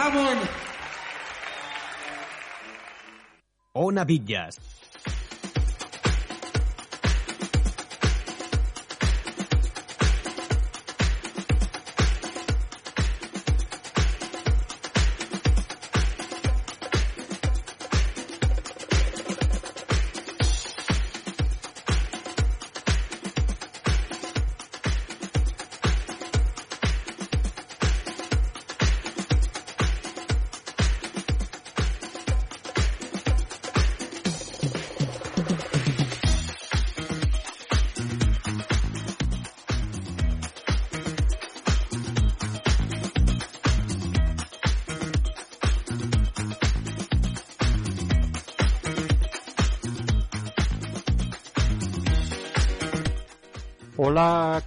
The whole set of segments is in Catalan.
Hammond. Ona Bitlles.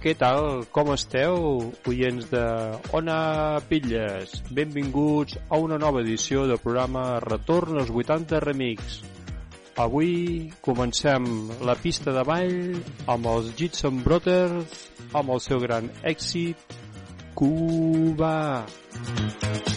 Què tal? Com esteu, oients de Ona Pilles? Benvinguts a una nova edició del programa Retorn als 80 Remix. Avui comencem la pista de ball amb els Jitson Brothers amb el seu gran èxit Cuba. quin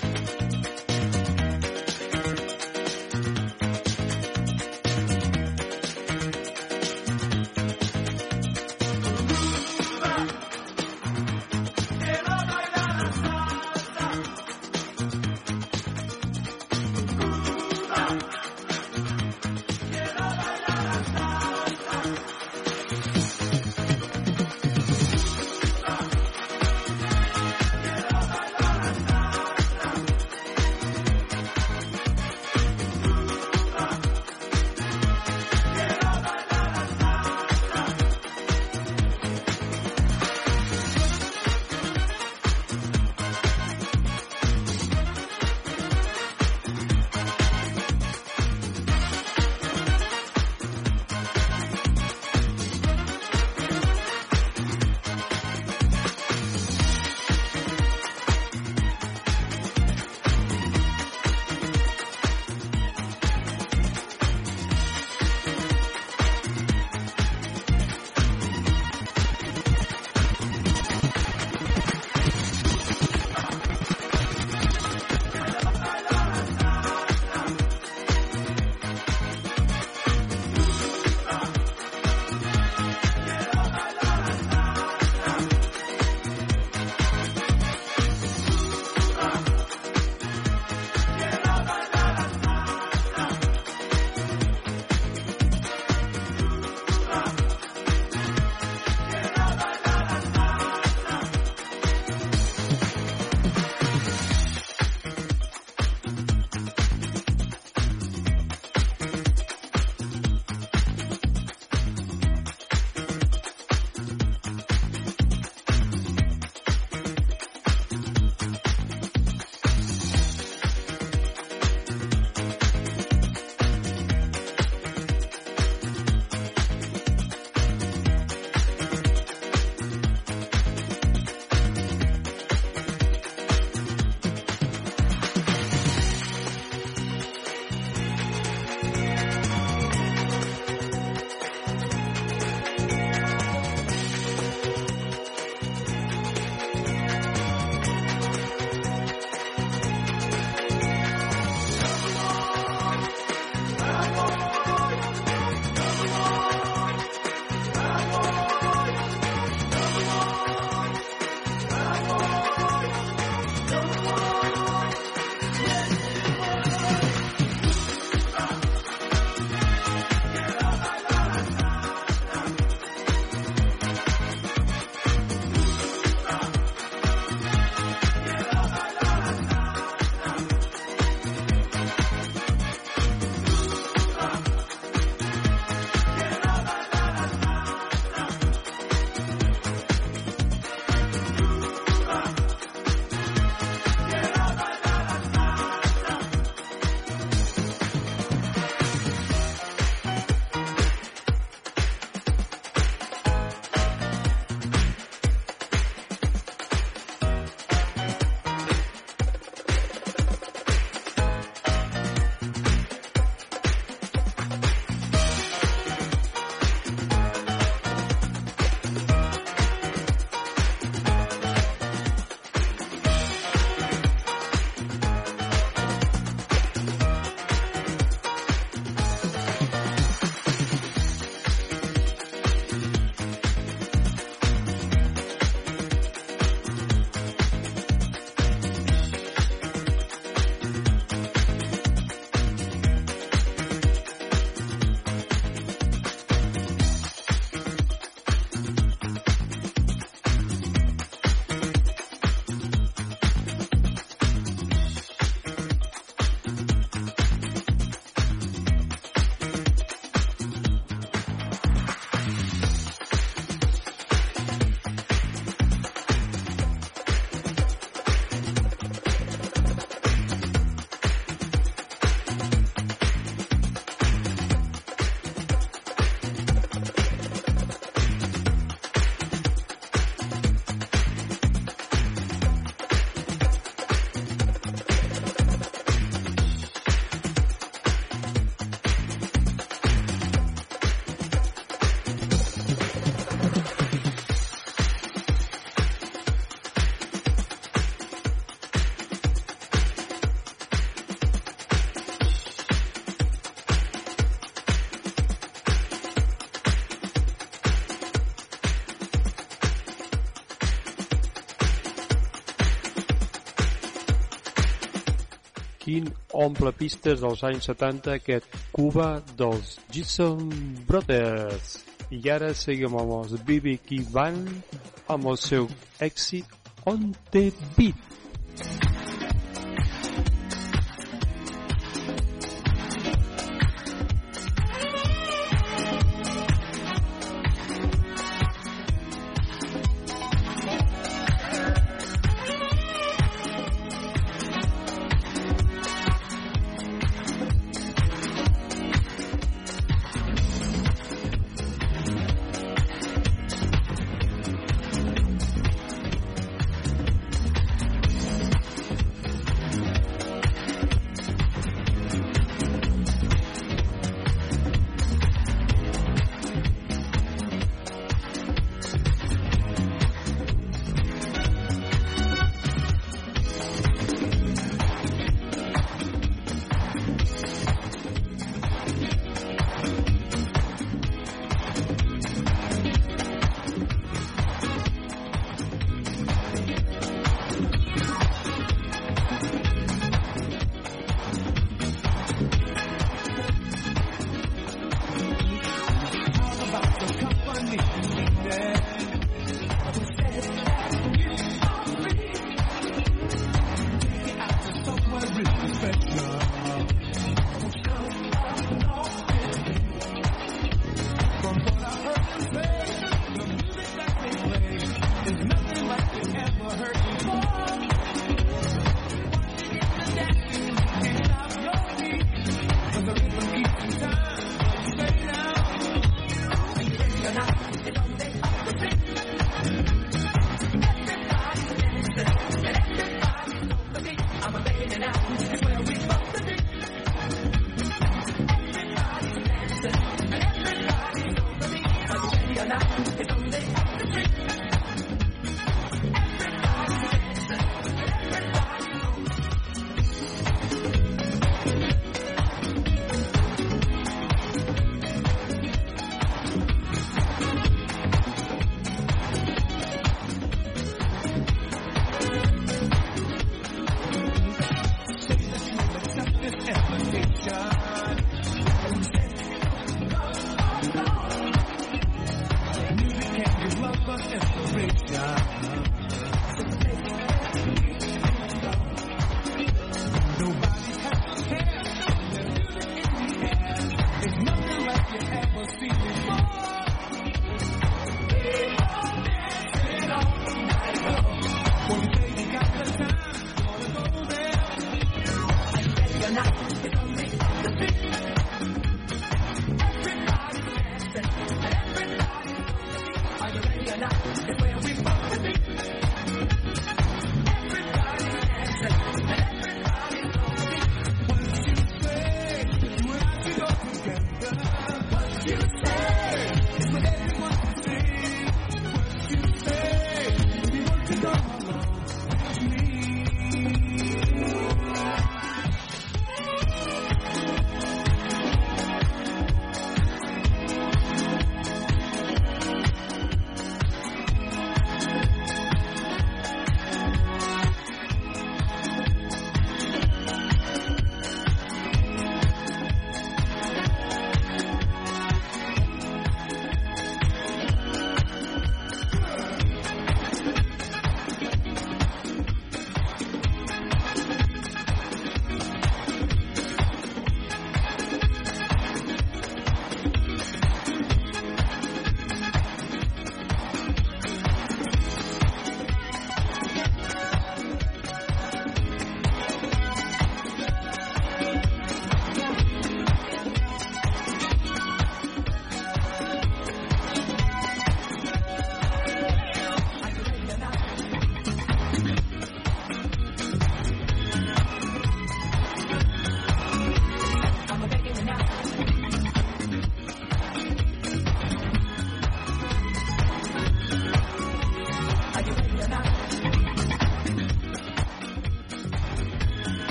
omple pistes dels anys 70 aquest Cuba dels Jason Brothers. I ara seguim amb els BB King Band amb el seu èxit On the Beat.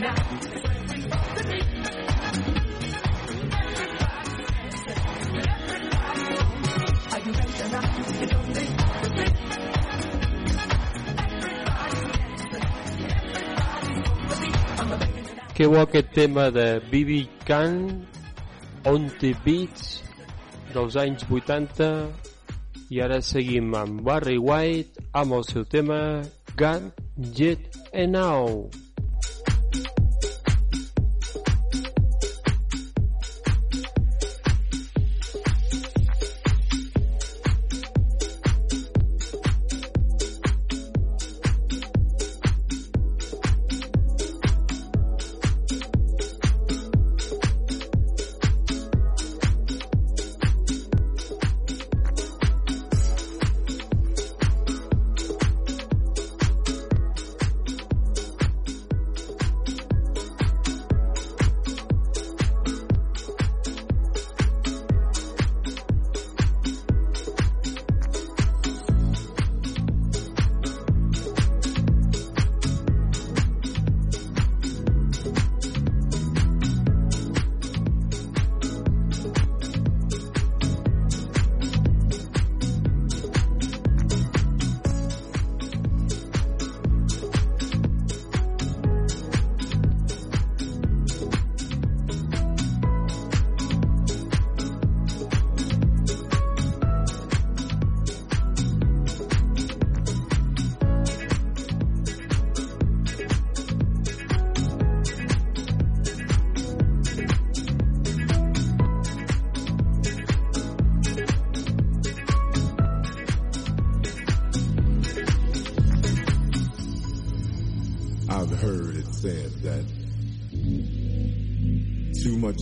Que bo aquest tema de B.B. Can On the Beats dels anys 80 i ara seguim amb Barry White amb el seu tema Got Get and Now.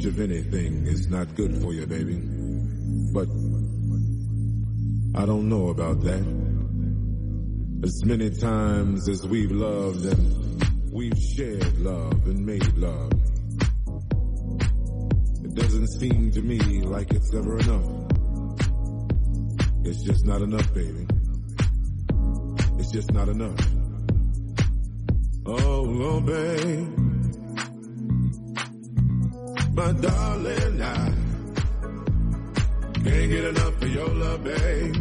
Of anything is not good for you, baby. But I don't know about that. As many times as we've loved and we've shared love and made love, it doesn't seem to me like it's ever enough. It's just not enough, baby. It's just not enough. Oh, oh, babe my darling, I can't get enough of your love, babe.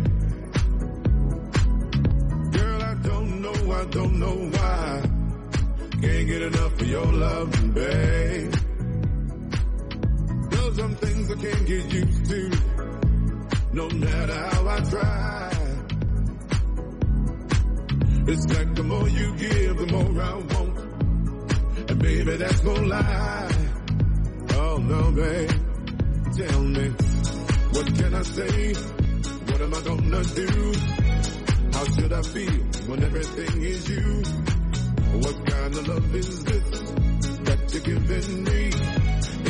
Girl, I don't know, I don't know why. Can't get enough of your love, babe. There's some things I can't get used to, no matter how I try. It's like the more you give, the more I want. And baby, that's no lie. Oh no, babe. Tell me, what can I say? What am I gonna do? How should I feel when everything is you? What kind of love is this that you're giving me?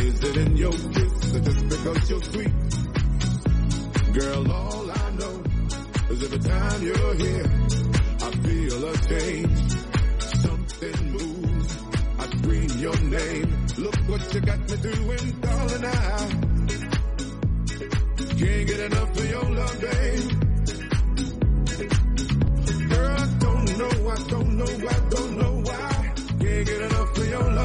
Is it in your kiss or just because you're sweet? Girl, all I know is every time you're here, feel a change. Something moves. I scream your name. Look what you got me doing, darling. I can't get enough of your love, babe. Girl, I don't know, I don't know, I don't know why. Can't get enough of your love,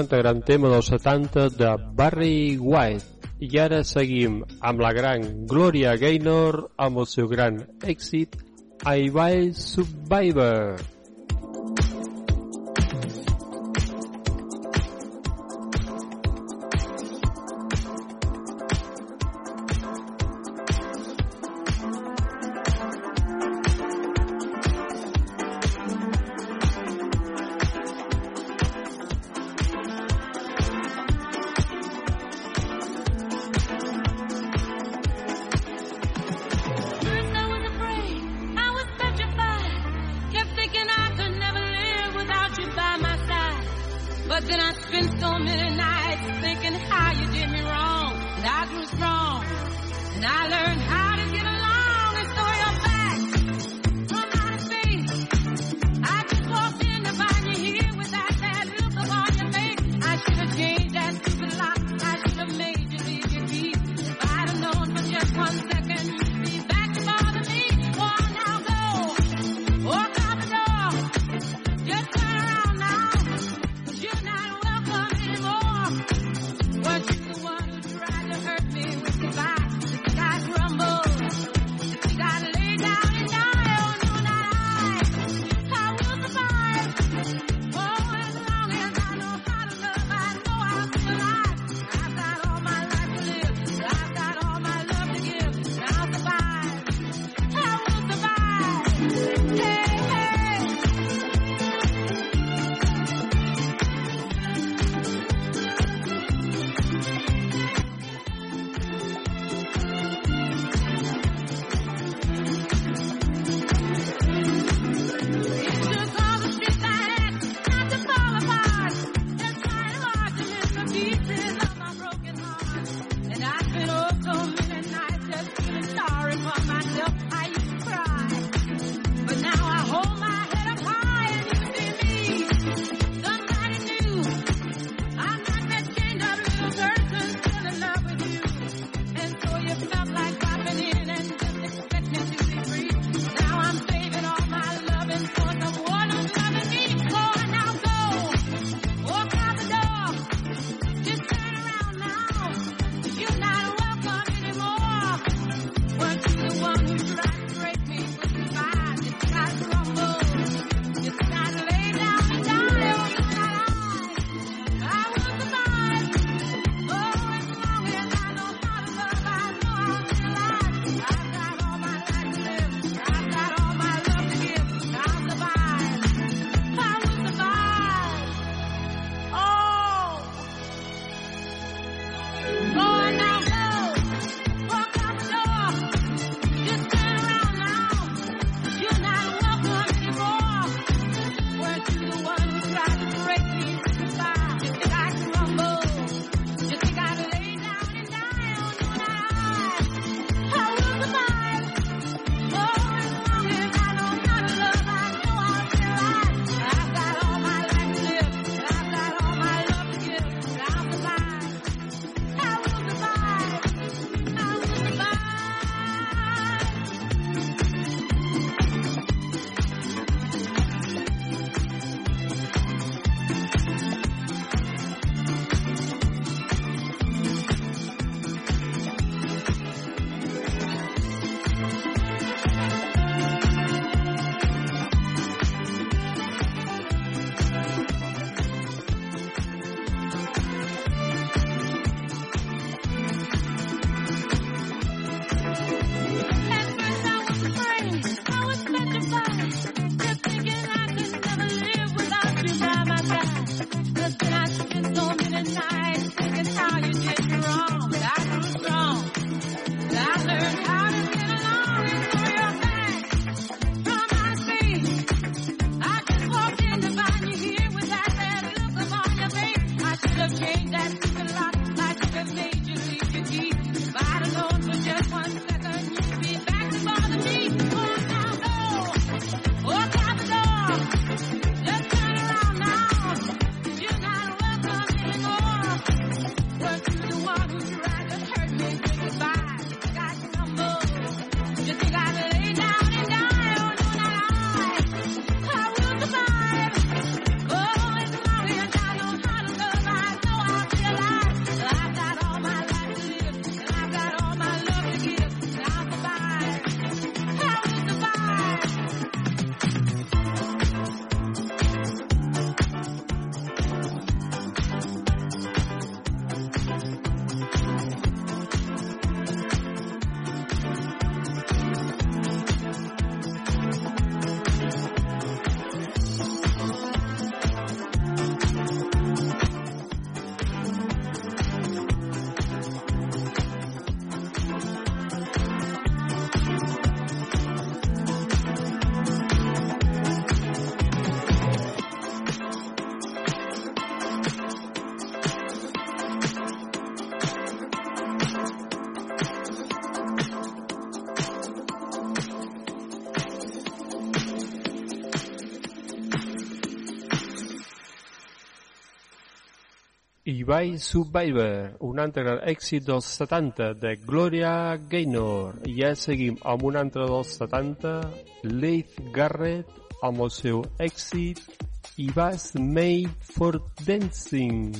següent gran tema dels 70 de Barry White. I ara seguim amb la gran Gloria Gaynor amb el seu gran èxit I Buy Survivor. Goodbye Survivor, un altre èxit dels 70 de Gloria Gaynor. I ja seguim amb un altre dels 70, Leith Garrett, amb el seu èxit I was made for dancing.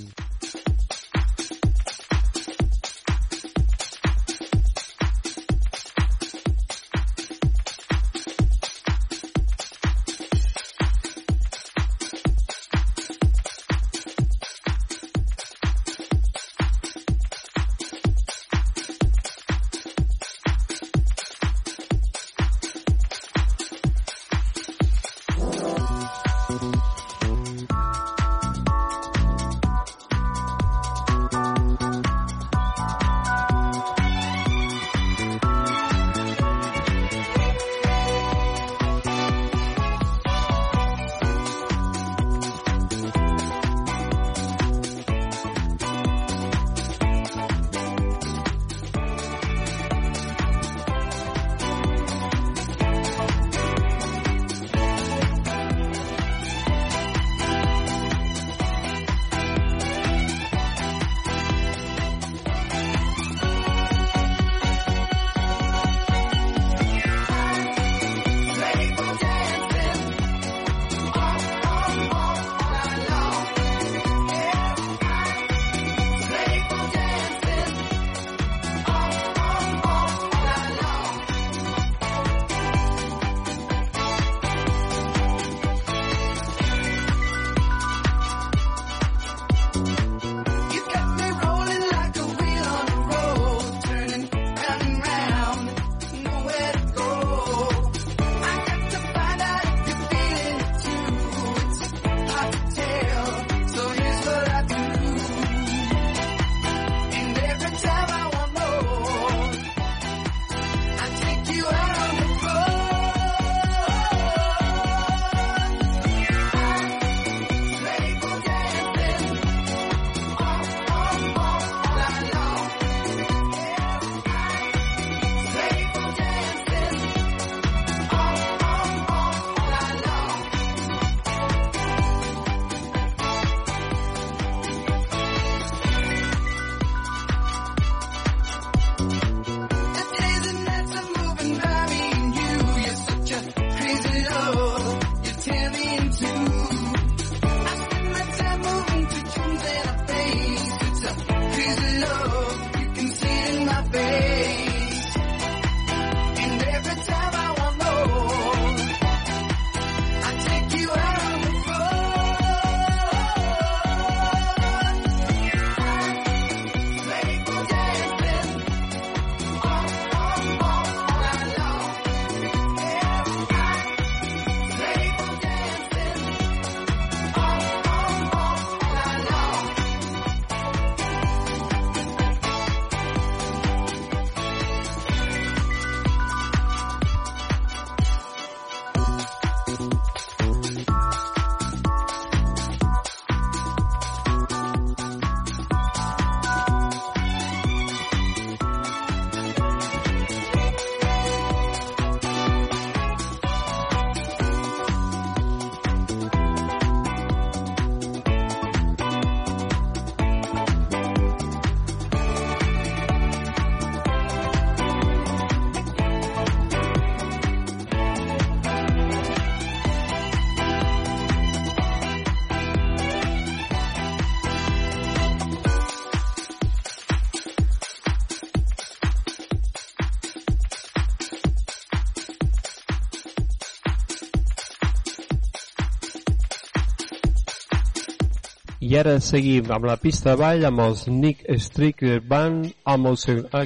I ara seguim amb la pista avall amb els Nick Stricker Band amb el seu eh,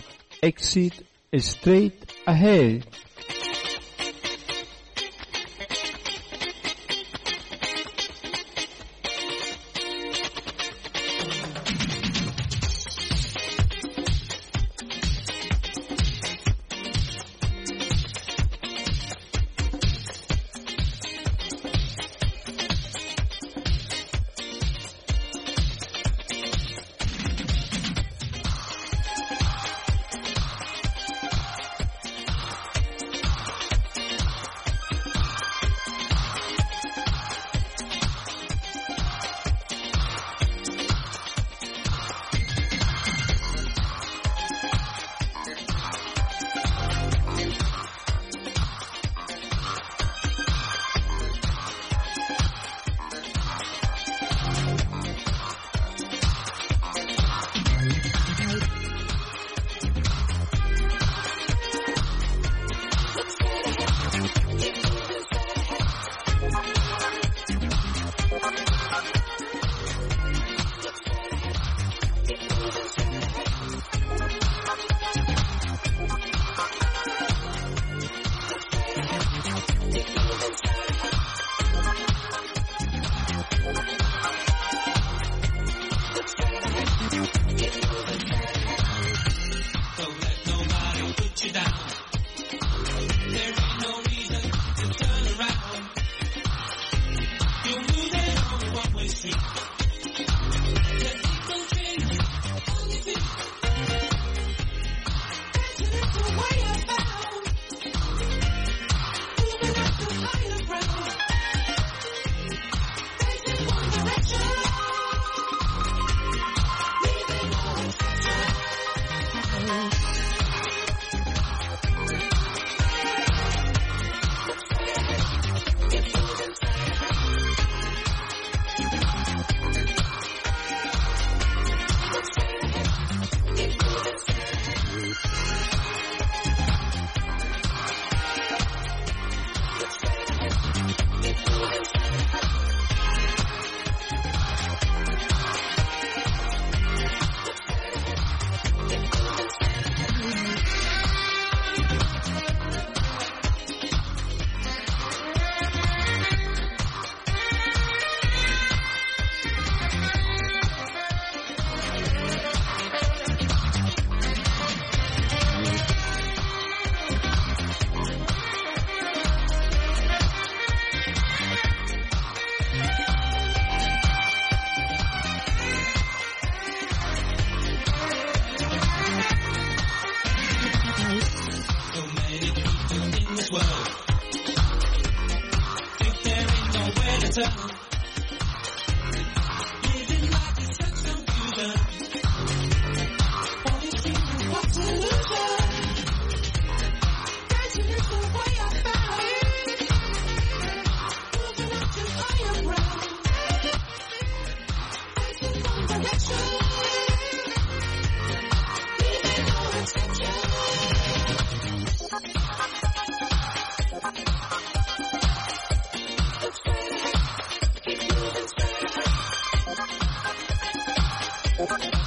èxit Straight Ahead. Thank you.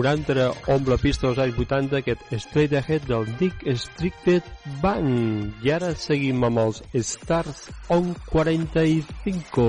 40 omple pista dels anys 80 aquest Straight Ahead del Dick Stricted Band. I ara seguim amb els Stars on 45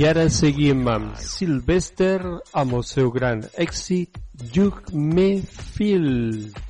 I ara seguim amb Sylvester amb el seu gran èxit Hug Me Feel.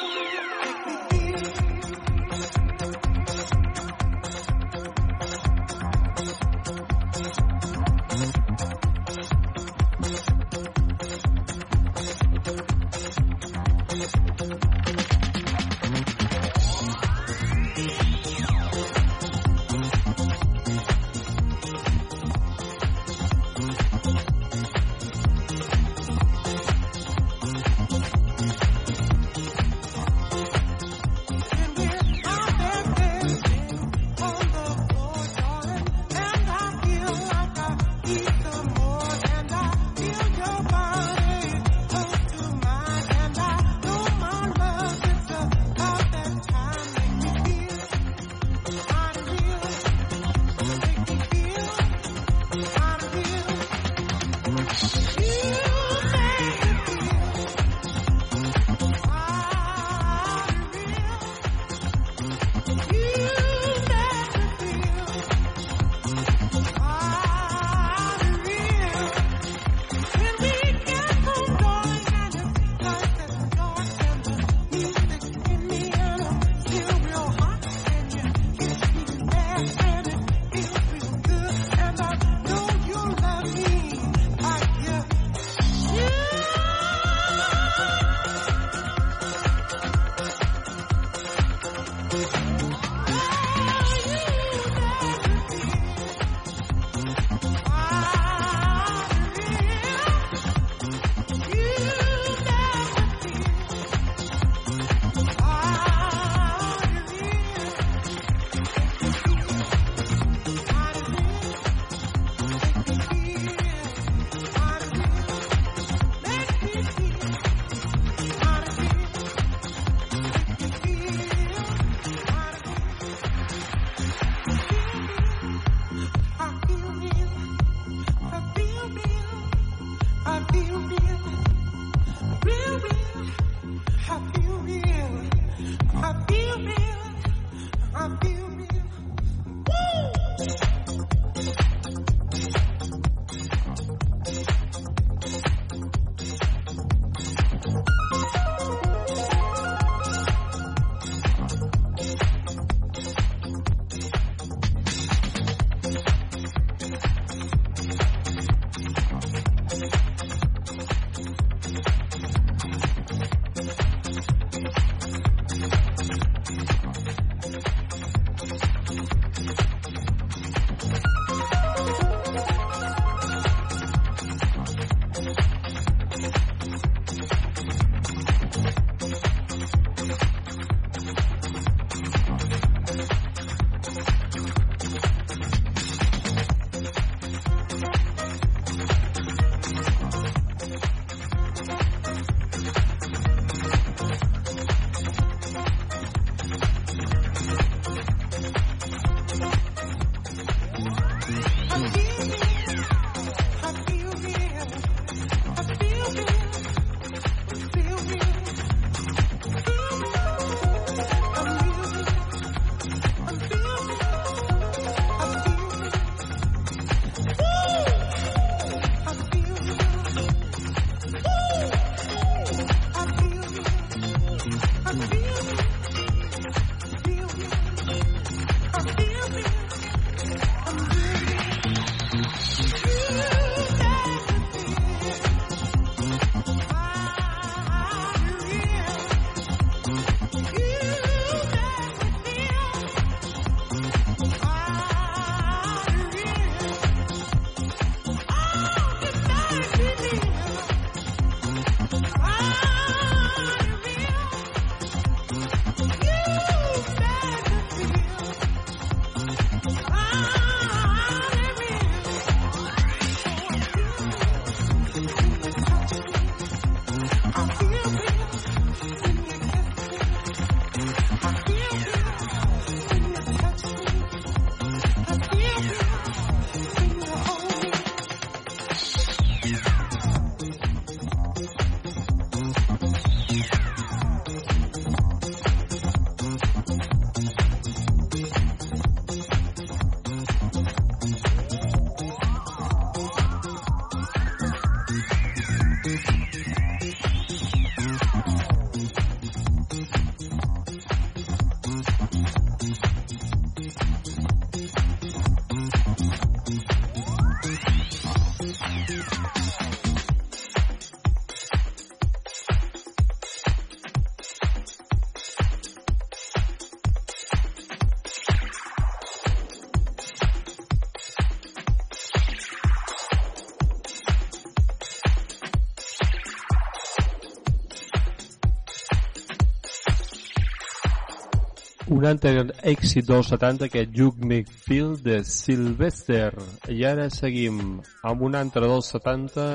un altre èxit dels 70, aquest Hugh McField de Sylvester. I ara seguim amb un altre dels 70,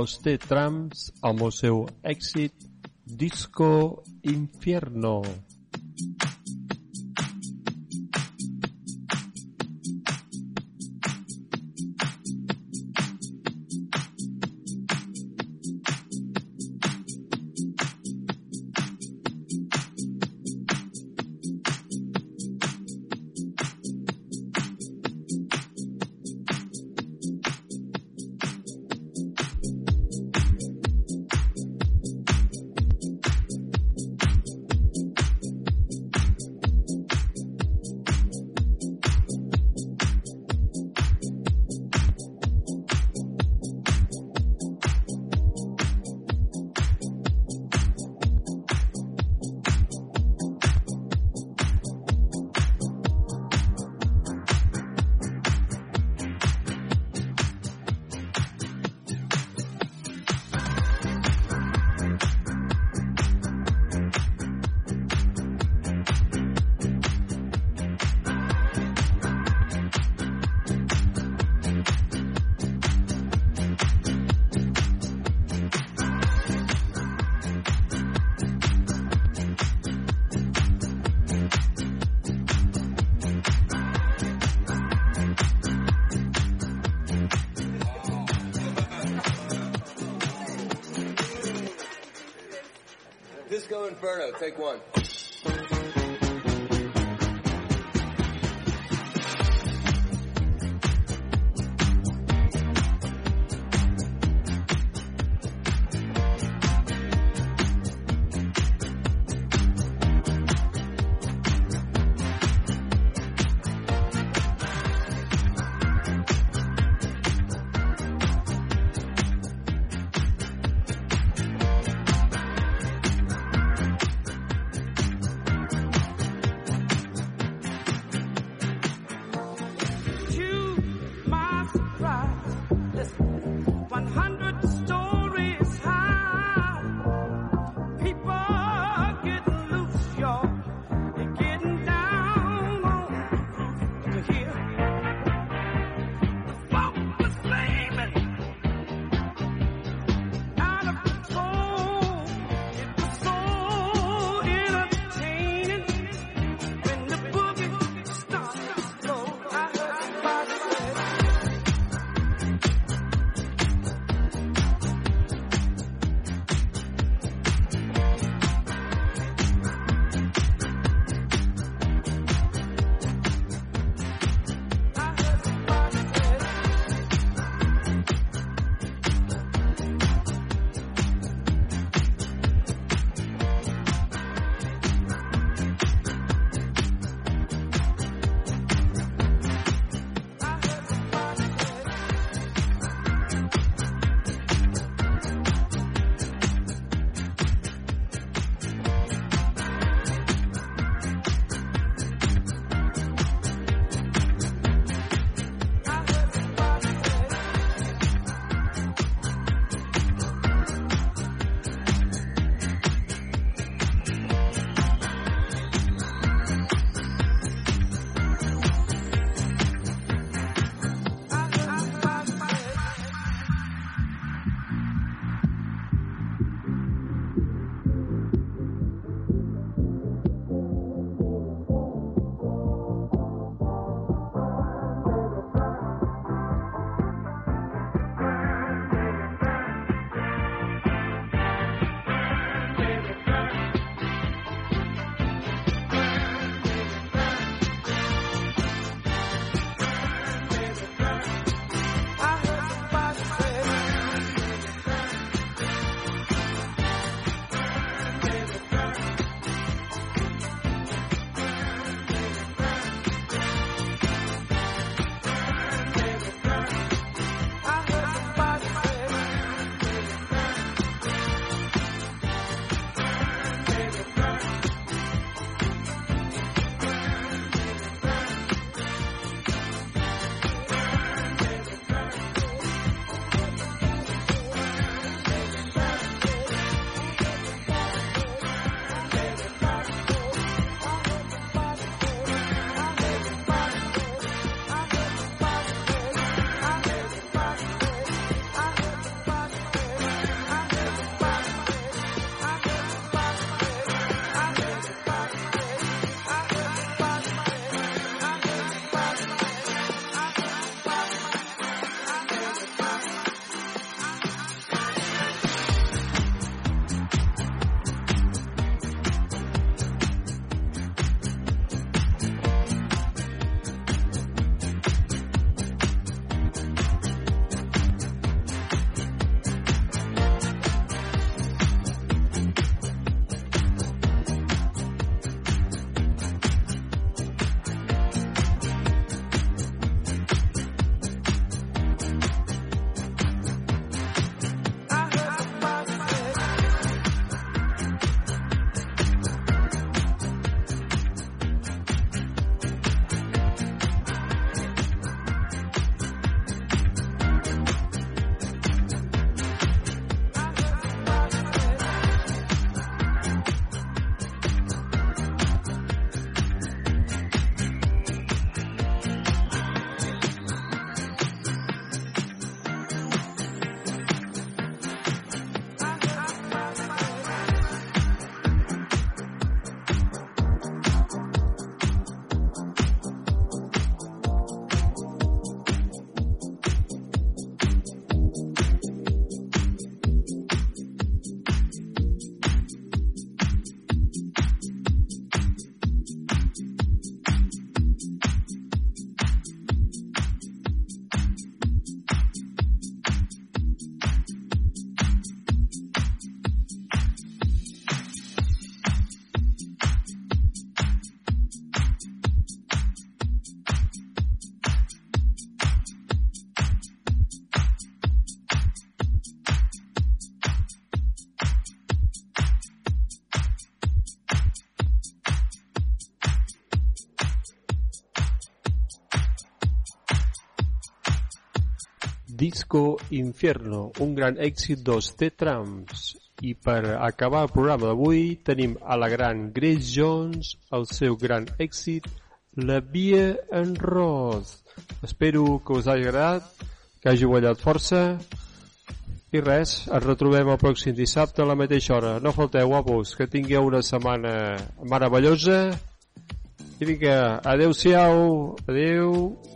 els The Trams, amb el seu èxit Disco Infierno. Disco Disco Infierno, un gran èxit dels T-Trams. I per acabar el programa d'avui tenim a la gran Grace Jones, el seu gran èxit, La Via en Ros. Espero que us hagi agradat, que hagi ballat força i res, ens retrobem el pròxim dissabte a la mateixa hora. No falteu, guapos, que tingueu una setmana meravellosa i vinga, adeu-siau, adeu. Voilà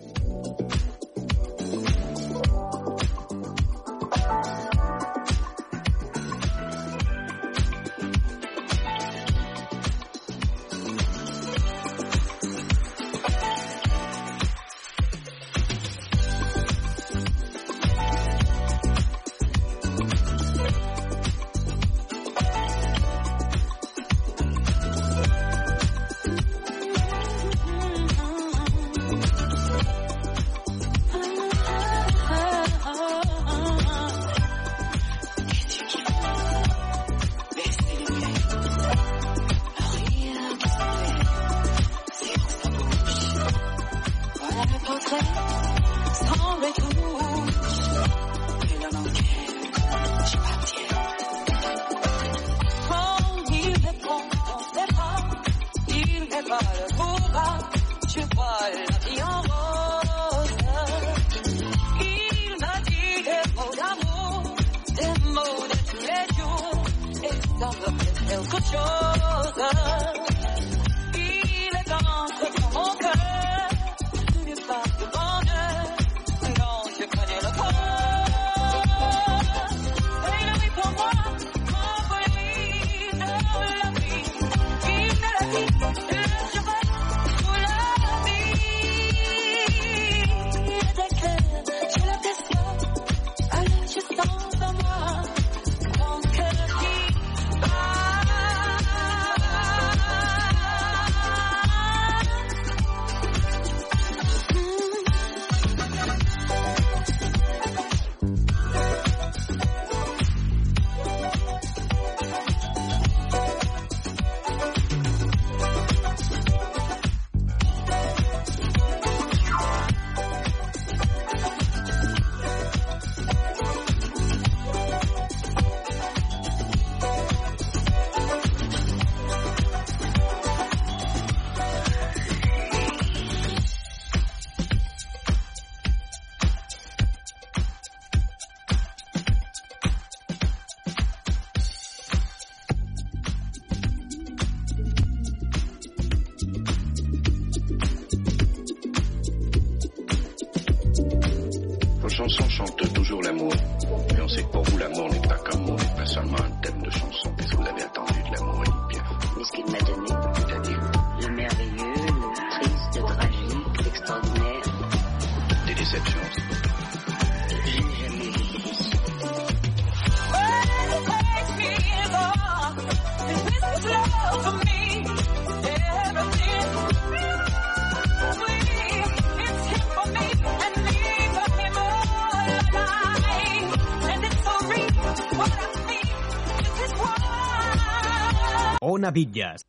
Bitlles.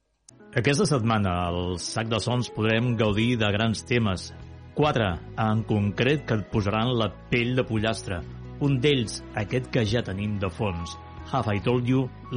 Aquesta setmana al Sac de Sons podrem gaudir de grans temes. Quatre, en concret, que et posaran la pell de pollastre. Un d'ells, aquest que ja tenim de fons, Have I Told You,